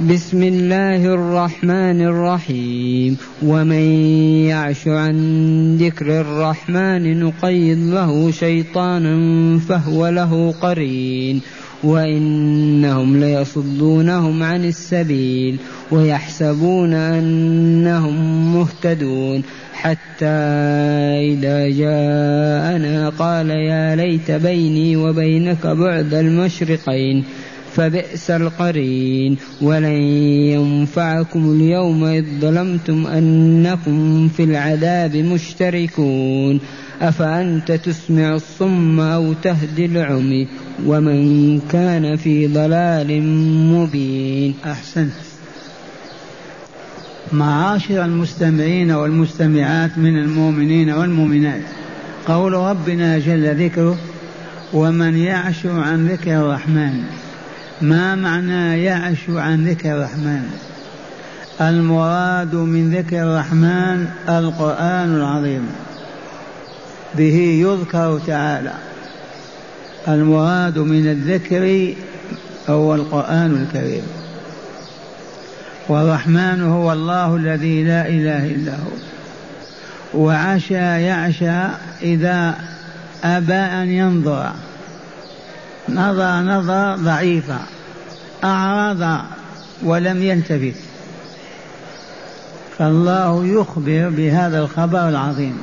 بسم الله الرحمن الرحيم. ومن يعش عن ذكر الرحمن نقيض له شيطانا فهو له قرين. وإنهم ليصدونهم عن السبيل ويحسبون أنهم مهتدون. حتى إذا جاءنا قال يا ليت بيني وبينك بعد المشرقين. فبئس القرين. ولن ينفعكم اليوم إذ ظلمتم أنكم في العذاب مشتركون. أفأنت تسمع الصم أو تهدي العمي؟ ومن كان في ضلال مبين. أحسنت معاشر المستمعين والمستمعات من المؤمنين والمؤمنات قول ربنا جل ذكره ومن يعش عن ذكر الرحمن ما معنى يعش عن ذكر الرحمن؟ المراد من ذكر الرحمن القرآن العظيم. به يذكر تعالى. المراد من الذكر هو القرآن الكريم. والرحمن هو الله الذي لا إله إلا هو. وعشى يعشى إذا أبى أن ينظر. نظر نظر ضعيفة أعرض ولم يلتفت فالله يخبر بهذا الخبر العظيم.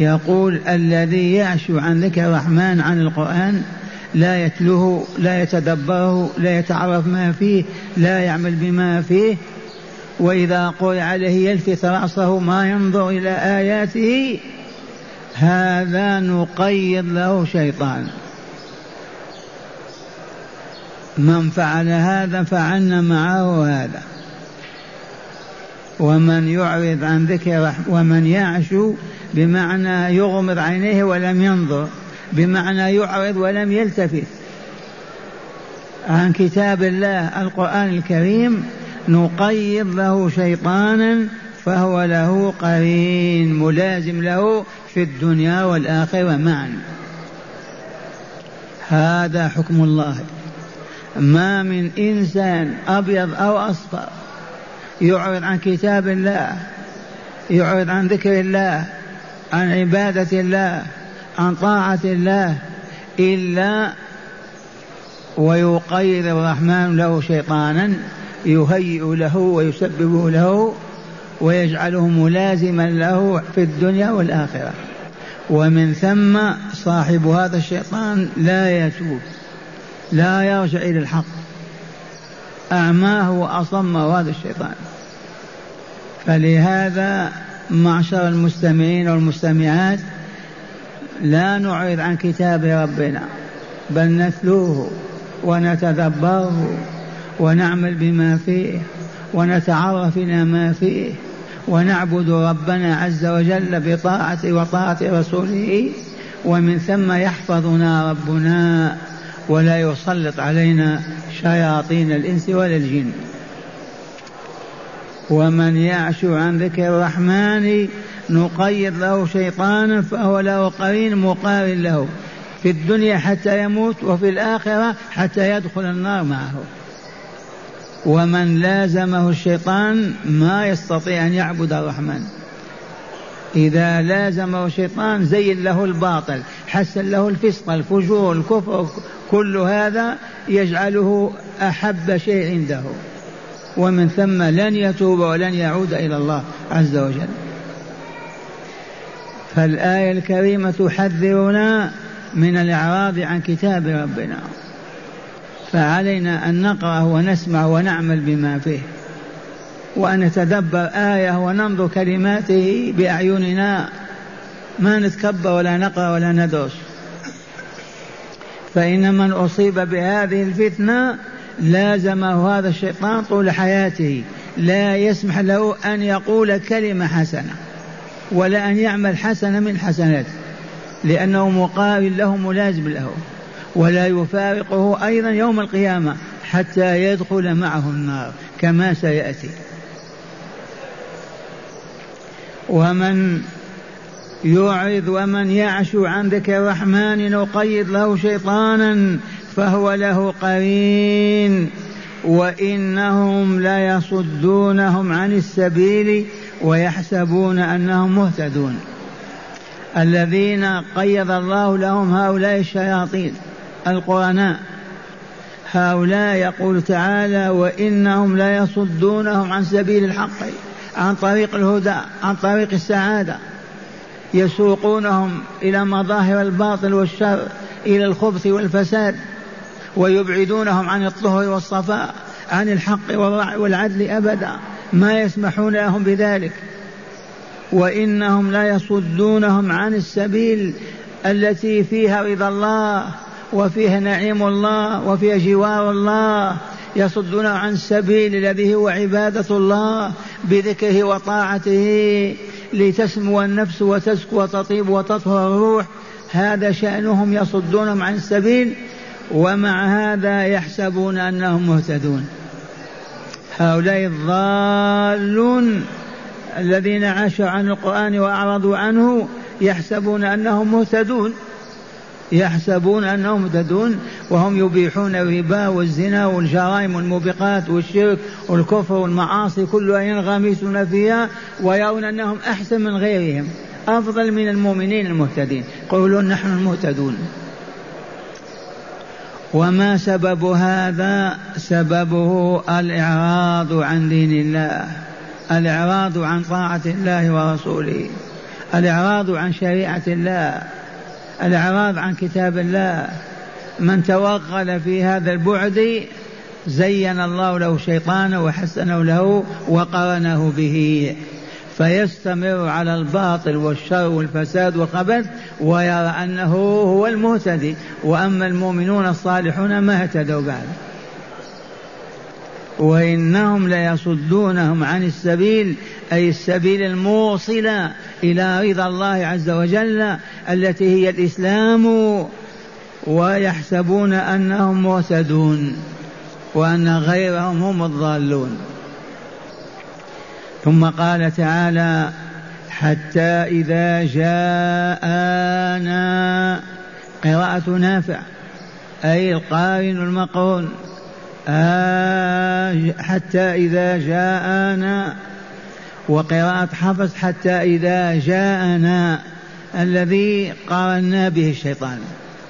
يقول الذي يعشو عن ذكر الرحمن عن القرآن لا يتلوه لا يتدبره لا يتعرف ما فيه لا يعمل بما فيه. وإذا قرئ عليه يلفت رأسه ما ينظر إلى آياته هذا نقيض له شيطان. من فعل هذا فعلنا معه هذا. ومن يعرض عن ذكر ومن يعشو بمعنى يغمض عينيه ولم ينظر بمعنى يعرض ولم يلتفت. عن كتاب الله القرآن الكريم نقيض له شيطانا فهو له قرين ملازم له في الدنيا والآخرة معا. هذا حكم الله. ما من إنسان أبيض أو أصفر يعرض عن كتاب الله يعرض عن ذكر الله عن عبادة الله عن طاعة الله إلا ويقيد الرحمن له شيطانا يهيئ له ويسبب له ويجعله ملازما له في الدنيا والآخرة. ومن ثم صاحب هذا الشيطان لا يتوب. لا يرجع إلى الحق. أعماه وأصمه هذا الشيطان. فلهذا معشر المستمعين والمستمعات لا نعرض عن كتاب ربنا بل نتلوه ونتدبره ونعمل بما فيه ونتعرف إلى ما فيه ونعبد ربنا عز وجل بطاعته وطاعة رسوله. ومن ثم يحفظنا ربنا ولا يسلط علينا شياطين الإنس ولا الجن. ومن يعش عن ذكر الرحمن نقيض له شيطانا فهو له قرين مقارن له في الدنيا حتى يموت وفي الآخرة حتى يدخل النار معه. ومن لازمه الشيطان ما يستطيع أن يعبد الرحمن. إذا لازمه الشيطان زين له الباطل حسن له الفسق الفجور الكفر كل هذا يجعله أحب شيء عنده. ومن ثم لن يتوب ولن يعود إلى الله عز وجل. فالآية الكريمة تحذرنا من الإعراض عن كتاب ربنا. فعلينا أن نقرأ ونسمع ونعمل بما فيه. وأن نتدبر آية وننظر كلماته بأعيننا. ما نتكبر ولا نقرأ ولا ندرس. فإن من أصيب بهذه الفتنة لازمه هذا الشيطان طول حياته. لا يسمح له أن يقول كلمة حسنة ولا أن يعمل حسنة من حسناته لأنه مقابل له ملازم له ولا يفارقه أيضا يوم القيامة حتى يدخل معه النار كما سيأتي. ومن يعرض ومن يعشو عن ذكر الرحمن نقيض له شيطانا فهو له قرين. وإنهم ليصدونهم عن السبيل ويحسبون أنهم مهتدون. الذين قيض الله لهم هؤلاء الشياطين القرناء هؤلاء يقول تعالى وإنهم ليصدونهم عن سبيل الحق عن طريق الهدى عن طريق السعادة. يسوقونهم إلى مظاهر الباطل والشر إلى الخبث والفساد ويبعدونهم عن الطهر والصفاء عن الحق والعدل أبدا. ما يسمحون لهم بذلك. وإنهم لا يصدونهم عن السبيل التي فيها رضا الله وفيها نعيم الله وفيها جوار الله. يصدون عن السبيل الذي هو عبادة الله بذكره وطاعته. لتسمو النفس وتزكو وتطيب وتطهر الروح. هذا شأنهم يصدونهم عن السبيل ومع هذا يحسبون أنهم مهتدون. هؤلاء الضالون الذين عاشوا عن القرآن وأعرضوا عنه يحسبون أنهم مهتدون. يحسبون أنهم مهتدون وهم يبيحون الربا والزنا والجرائم والموبقات والشرك والكفر والمعاصي كلها ينغمسون فيها ويرون أنهم أحسن من غيرهم أفضل من المؤمنين المهتدين. يقولون نحن المهتدون. وما سبب هذا؟ سببه الإعراض عن دين الله الإعراض عن طاعة الله ورسوله الإعراض عن شريعة الله. الإعراض عن كتاب الله. من توغل في هذا البعد زين الله له شيطانا وحسنه له وقرنه به. فيستمر على الباطل والشر والفساد والخبث ويرى أنه هو المهتدي. وأما المؤمنون الصالحون ما اهتدوا بعد. وإنهم ليصدونهم عن السبيل أي السبيل الموصله إلى رضا الله عز وجل التي هي الإسلام ويحسبون أنهم مهتدون وأن غيرهم هم الضالون. ثم قال تعالى حتى إذا جاءنا قراءة نافع أي القارن المقرون حتى إذا جاءنا وقراءة حفص حتى إذا جاءنا الذي قارنا به الشيطان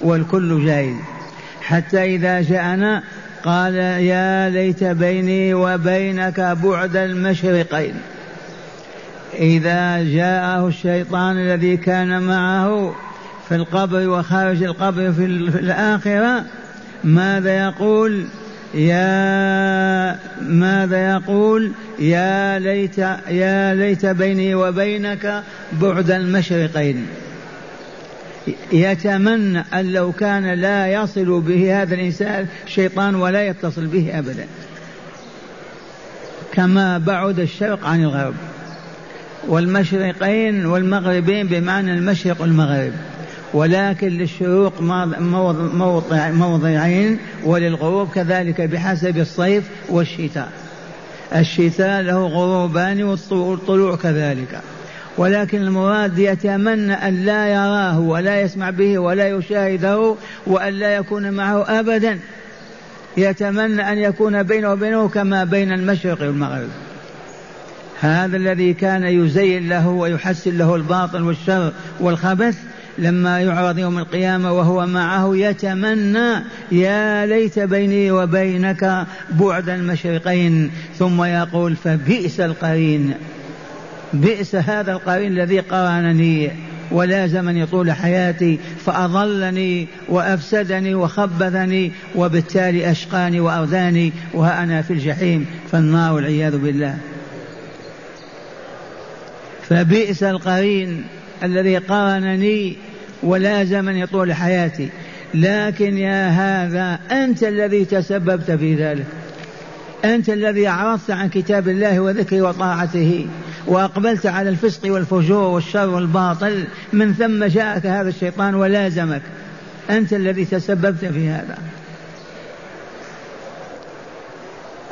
والكل جاهل. حتى إذا جاءنا قال يا ليت بيني وبينك بعد المشرقين. إذا جاءه الشيطان الذي كان معه في القبر وخارج القبر في الآخرة ماذا يقول؟ يا ماذا يقول؟ يا ليت يا ليت بيني وبينك بعد المشرقين. يتمنى أن لو كان لا يصل به هذا الإنسان شيطان ولا يتصل به أبدا. كما بعد الشرق عن الغرب. والمشرقين والمغربين بمعنى المشرق والمغرب. ولكن للشروق موضع موضعين وللغروب كذلك بحسب الصيف والشتاء. الشتاء له غروبان والطلوع كذلك. ولكن المراد يتمنى أن لا يراه ولا يسمع به ولا يشاهده وأن لا يكون معه أبدا. يتمنى أن يكون بينه وبينه كما بين المشرق والمغرب. هذا الذي كان يزين له ويحسن له الباطل والشر والخبث لما يعرض يوم القيامة وهو معه يتمنى يا ليت بيني وبينك بعد المشرقين. ثم يقول فبئس القرين. بئس هذا القرين الذي قرانني ولازمني طول حياتي فأضلني وأفسدني وخبثني وبالتالي أشقاني وأرذاني وها أنا في الجحيم. فالنار والعياذ بالله. فبئس القرين. الذي قارنني ولازمني طول حياتي. لكن يا هذا أنت الذي تسببت في ذلك. أنت الذي أعرضت عن كتاب الله وذكره وطاعته وأقبلت على الفسق والفجور والشر والباطل. من ثم جاءك هذا الشيطان ولازمك. أنت الذي تسببت في هذا.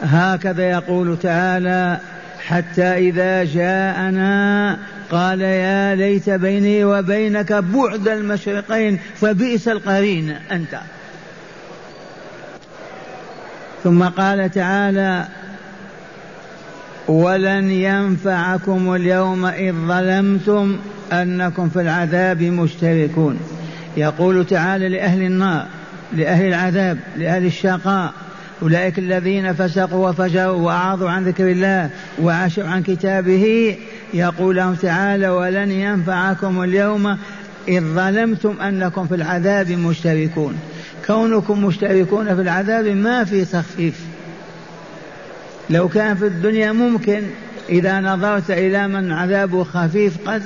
هكذا يقول تعالى حتى إذا جاءنا قال يا ليت بيني وبينك بعد المشرقين فبئس القرين أنت. ثم قال تعالى ولن ينفعكم اليوم إذ ظلمتم أنكم في العذاب مشتركون. يقول تعالى لأهل النار لأهل العذاب لأهل الشقاء أولئك الذين فسقوا وفجروا وأعرضوا عن ذكر الله وعاشوا عن كتابه يقول لهم تعالى ولن ينفعكم اليوم إذ ظلمتم أنكم في العذاب مشتركون كونكم مشتركون في العذاب ما في تخفيف لو كان في الدنيا ممكن إذا نظرت إلى من عذابه خفيف قد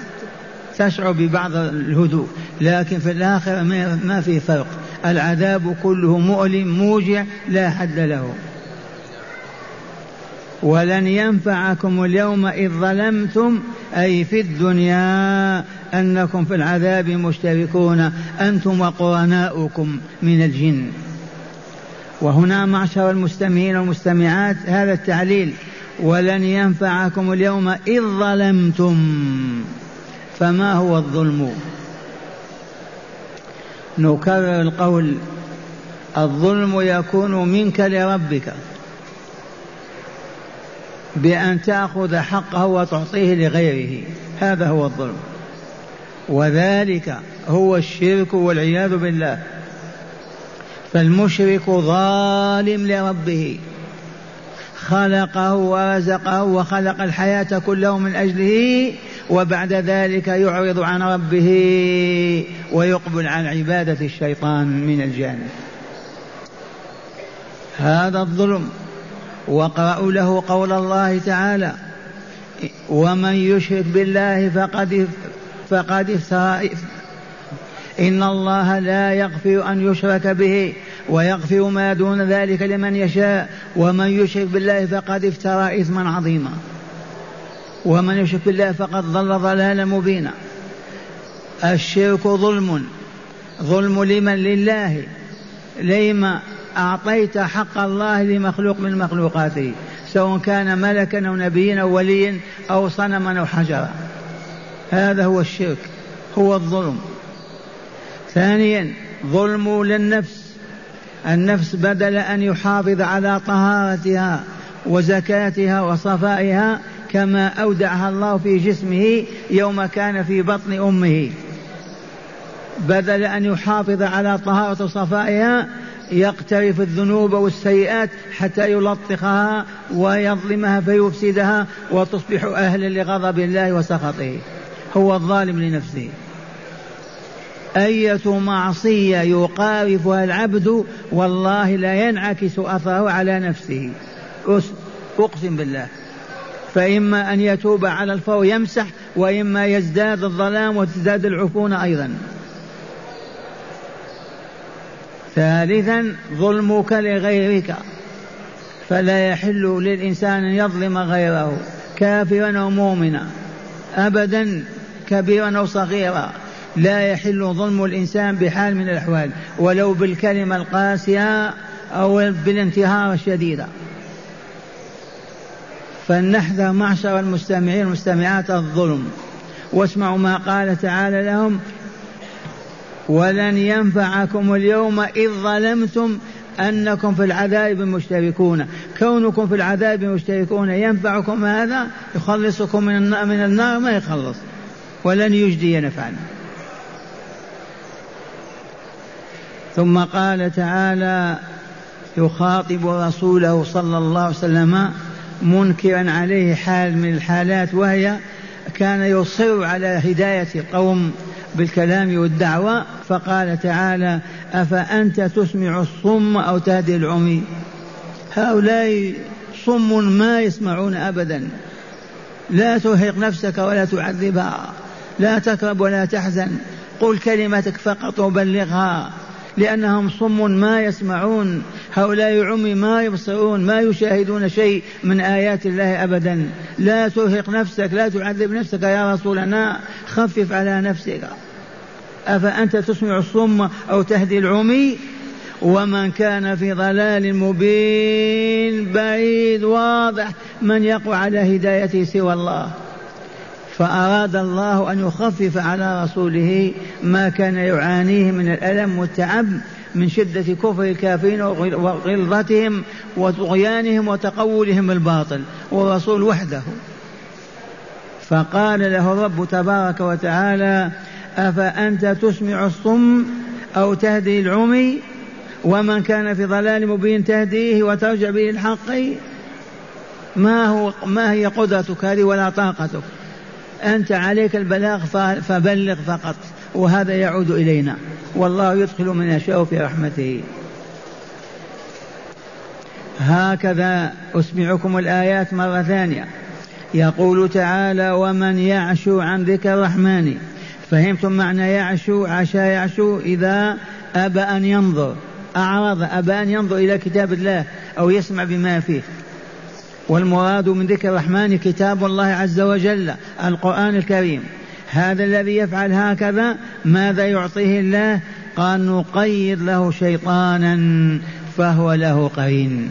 تشعر ببعض الهدوء لكن في الآخرة ما في فرق العذاب كله مؤلم موجع لا حد له. ولن ينفعكم اليوم إذ ظلمتم أي في الدنيا أنكم في العذاب مشتركون أنتم وقرناؤكم من الجن. وهنا معشر المستمعين والمستمعات هذا التعليل ولن ينفعكم اليوم إذ ظلمتم فما هو الظلم؟ نكرر القول الظلم يكون منك لربك. بأن تأخذ حقه وتعطيه لغيره هذا هو الظلم. وذلك هو الشرك والعياذ بالله. فالمشرك ظالم لربه. خلقه ورزقه وخلق الحياة كله من أجله وبعد ذلك يعرض عن ربه ويقبل عن عبادة الشيطان من الجانب. هذا الظلم. واقرأوا له قول الله تعالى ومن يشرك بالله فقد فقد افترى إن الله لا يغفر أن يشرك به ويغفر ما دون ذلك لمن يشاء. ومن يشرك بالله فقد افترى إثما عظيما. ومن يشرك بالله فقد ضل ضلالا مبينا. الشرك ظلم. ظلم لمن؟ لله. لما أعطيت حق الله لمخلوق من مخلوقاته سواء كان ملكا أو نبيا أو وليا أو صنما أو حجرا. هذا هو الشرك. هو الظلم. ثانيا ظلم للنفس. النفس بدل أن يحافظ على طهارتها وزكاتها وصفائها كما أودعها الله في جسمه يوم كان في بطن أمه. بدل أن يحافظ على طهارة صفائها يقترف الذنوب والسيئات حتى يلطخها ويظلمها فيفسدها وتصبح أهلا لغضب الله وسخطه. هو الظالم لنفسه. أية معصية يقارفها العبد والله لا ينعكس أثره على نفسه. أقسم بالله. فإما أن يتوب على الفور يمسح وإما يزداد الظلام وتزداد العفونة أيضا. ثالثا ظلمك لغيرك. فلا يحل للإنسان أن يظلم غيره كافرا أو مؤمنا. أبدا كبيرا أو صغيرا. لا يحل ظلم الإنسان بحال من الأحوال ولو بالكلمة القاسية أو بالانتهار الشديد. فلنحذر معشر المستمعين والمستمعات الظلم. واسمعوا ما قال تعالى لهم ولن ينفعكم اليوم إذ ظلمتم أنكم في العذاب مشتركون. كونكم في العذاب مشتركون ينفعكم هذا؟ يخلصكم من النار, من النار؟ ما يخلص. ولن يجدي نفعا. ثم قال تعالى يخاطب رسوله صلى الله عليه وسلم منكرا عليه حال من الحالات وهي كان يصر على هداية القوم بالكلام والدعوة فقال تعالى أفأنت تسمع الصم أو تهدي العمي؟ هؤلاء صم ما يسمعون أبدا. لا ترهق نفسك ولا تعذبها لا تكرب ولا تحزن. قل كلمتك فقط وبلغها لأنهم صم ما يسمعون. هؤلاء عمي ما يبصرون ما يشاهدون شيء من آيات الله أبدا. لا ترهق نفسك لا تعذب نفسك يا رسولنا. خفف على نفسك. أفأنت تسمع الصم أو تهدي العمي؟ ومن كان في ضلال مبين بعيد واضح من يقوى على هدايته سوى الله. فأراد الله أن يخفف على رسوله ما كان يعانيه من الألم والتعب. من شدة كفر الكافرين وغلظتهم وطغيانهم وتقولهم الباطل والرسول وحده. فقال له الرب تبارك وتعالى أفأنت تسمع الصم أو تهدي العمي؟ ومن كان في ضلال مبين تهديه وترجع به الحق؟ ما هو ما هي قدرتك هذه ولا طاقتك؟ أنت عليك البلاغ فبلغ فقط وهذا يعود إلينا. والله يدخل من يشاء في رحمته. هكذا أسمعكم الآيات مرة ثانية. يقول تعالى ومن يعشو عن ذكر الرحمن فهمتم معنى يعشو؟ عشا يعشو إذا أبى أن ينظر. أعرض أبى أن ينظر إلى كتاب الله أو يسمع بما فيه. والمراد من ذكر الرحمن كتاب الله عز وجل القرآن الكريم. هذا الذي يفعل هكذا ماذا يعطيه الله؟ قال نقيض له شيطانا فهو له قرين.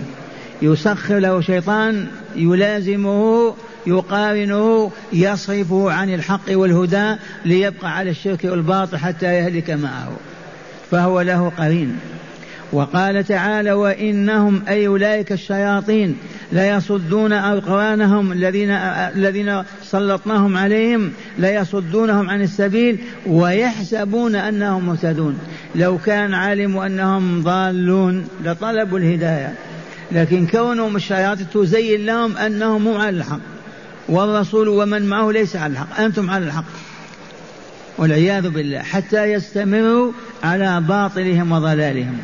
يسخر له شيطان يلازمه يقارنه يصرفه عن الحق والهدى ليبقى على الشرك والباطل حتى يهلك معه. فهو له قرين. وقال تعالى وإنهم أي أولئك الشياطين ليصدون اقرانهم الذين الذين سلطناهم عليهم ليصدونهم عن السبيل ويحسبون أنهم مهتدون. لو كان علموا أنهم ضالون لطلبوا الهداية لكن كونهم الشياطين تزين لهم أنهم هم على الحق. والرسول ومن معه ليس على الحق أنتم على الحق. والعياذ بالله حتى يستمروا على باطلهم وضلالهم.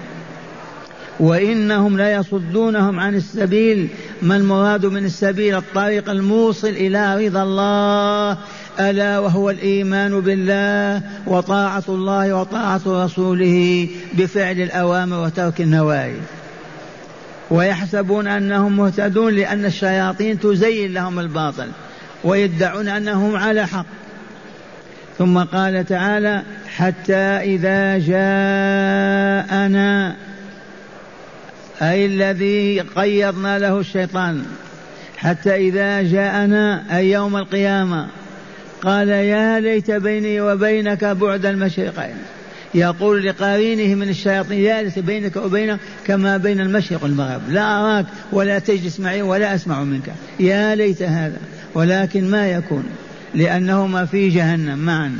وإنهم ليصدونهم عن السبيل. ما المراد من السبيل؟ الطريق الموصل إلى رضا الله. ألا وهو الإيمان بالله وطاعة الله وطاعة رسوله بفعل الأوامر وترك النواهي. ويحسبون أنهم مهتدون لأن الشياطين تزين لهم الباطل ويدعون أنهم على حق. ثم قال تعالى حتى إذا جاءنا أي الذي قيضنا له الشيطان. حتى إذا جاءنا أي يوم القيامة قال يا ليت بيني وبينك بعد المشرقين. يقول لقارينه من الشياطين يا ليت بينك وبينه كما بين المشرق والمغرب. لا أراك ولا تجلس معي ولا أسمع منك. يا ليت هذا ولكن ما يكون لأنهما في جهنم معا.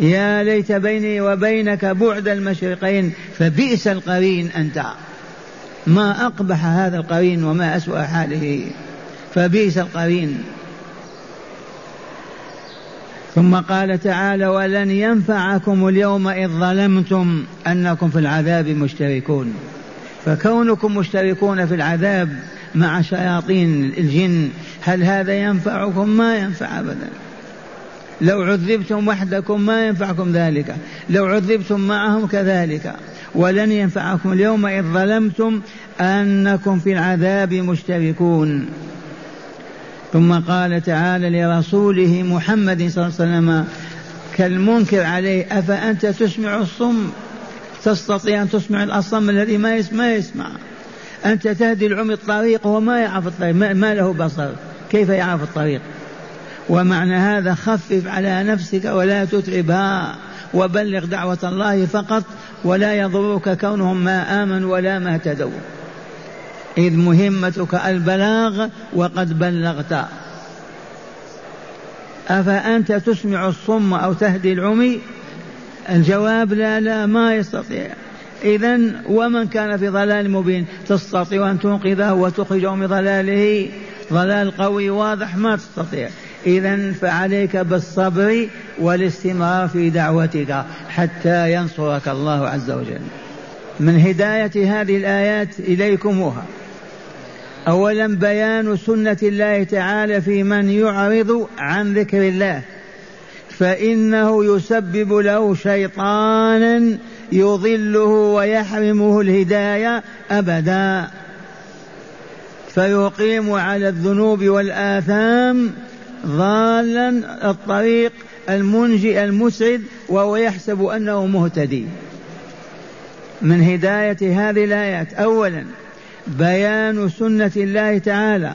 يا ليت بيني وبينك بعد المشرقين فبئس القرين أنت. ما أقبح هذا القرين وما أسوأ حاله. فبئس القرين. ثم قال تعالى ولن ينفعكم اليوم إذ ظلمتم أنكم في العذاب مشتركون. فكونكم مشتركون في العذاب مع شياطين الجن هل هذا ينفعكم؟ ما ينفع أبدا. لو عذبتم وحدكم ما ينفعكم ذلك. لو عذبتم معهم كذلك. ولن ينفعكم اليوم إذ ظلمتم أنكم في العذاب مشتركون. ثم قال تعالى لرسوله محمد صلى الله عليه وسلم كالمنكر عليه أفأنت تسمع الصم؟ تستطيع أن تسمع الأصم الذي ما يسمع, ما يسمع. أنت تهدي العمي الطريق وما يعرف الطريق ما له بصر. كيف يعرف الطريق؟ ومعنى هذا خفف على نفسك ولا تتعبها وبلغ دعوة الله فقط ولا يضرك كونهم ما آمنوا ولا ما اهتدوا. إذ مهمتك البلاغ وقد بلغت. أفأنت تسمع الصم أو تهدي العمي؟ الجواب لا لا ما يستطيع. إذا ومن كان في ضلال مبين؟ تستطيع أن تنقذه وتخرجه من ضلاله. ضلال قوي واضح ما تستطيع. إذا فعليك بالصبر والاستمرار في دعوتك حتى ينصرك الله عز وجل. من هداية هذه الآيات إليكمها أولا بيان سنة الله تعالى في من يعرض عن ذكر الله. فإنه يسبب له شيطانا يضله ويحرمه الهداية أبدا. فيقيم على الذنوب والآثام ضالا الطريق المنجي المسعد وهو يحسب أنه مهتدي. من هداية هذه الآيات اولا بيان سنة الله تعالى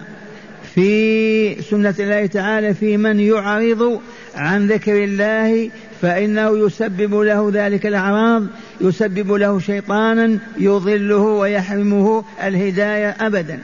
في سنة الله تعالى في من يعرض عن ذكر الله فإنه يسبب له ذلك الأعراض يسبب له شيطانا يضله ويحرمه الهداية أبدا.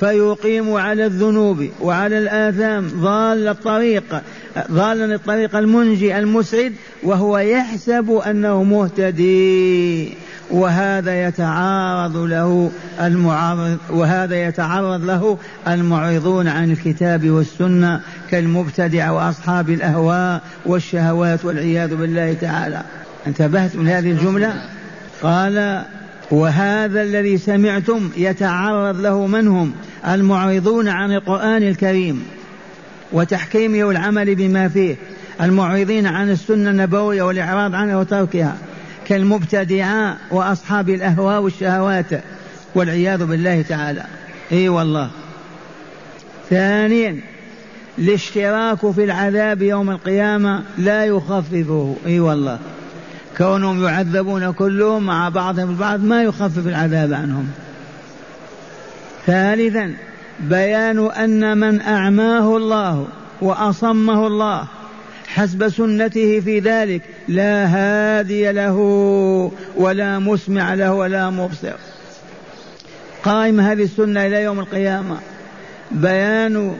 فيقيم على الذنوب وعلى الآثام ضال الطريق ضالا الطريق المنجي المسعد وهو يحسب أنه مهتدي. وهذا يتعارض له المعارض وهذا يتعرض له المعرضون عن الكتاب والسنة كالمبتدع وأصحاب الأهواء والشهوات والعياذ بالله تعالى. انتبهت من هذه الجملة؟ قال وهذا الذي سمعتم يتعرض له من هم؟ المعرضون عن القرآن الكريم وتحكيمه والعمل بما فيه المعرضين عن السنة النبوية والإعراض عنها وتركها كالمبتدعاء وأصحاب الأهواء والشهوات والعياذ بالله تعالى. إي والله. ثانيا الاشتراك في العذاب يوم القيامة لا يخففه. إي والله. كونهم يعذبون كلهم مع بعضهم البعض ما يخفف العذاب عنهم. ثالثا بيان أن من أعماه الله وأصمه الله حسب سنته في ذلك لا هادي له ولا مسمع له ولا مبصر. قائم هذه السنة إلى يوم القيامة. بيان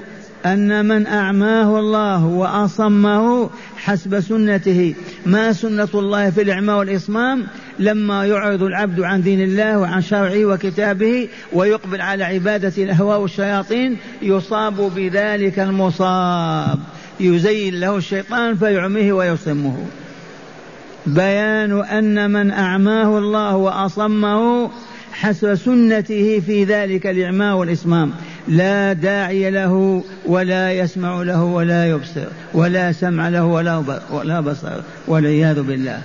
أن من أعماه الله وأصمه حسب سنته ما سنة الله في الإعماء والإصمام؟ لما يعرض العبد عن دين الله وعن شرعه وكتابه ويقبل على عبادة الأهواء والشياطين يصاب بذلك المصاب. يزين له الشيطان فيعميه ويصمه. بيان أن من أعماه الله وأصمه حسب سنته في ذلك الإعماء والإصمام. لا داعي له ولا يسمع له ولا يبصر ولا سمع له ولا بصر والعياذ بالله.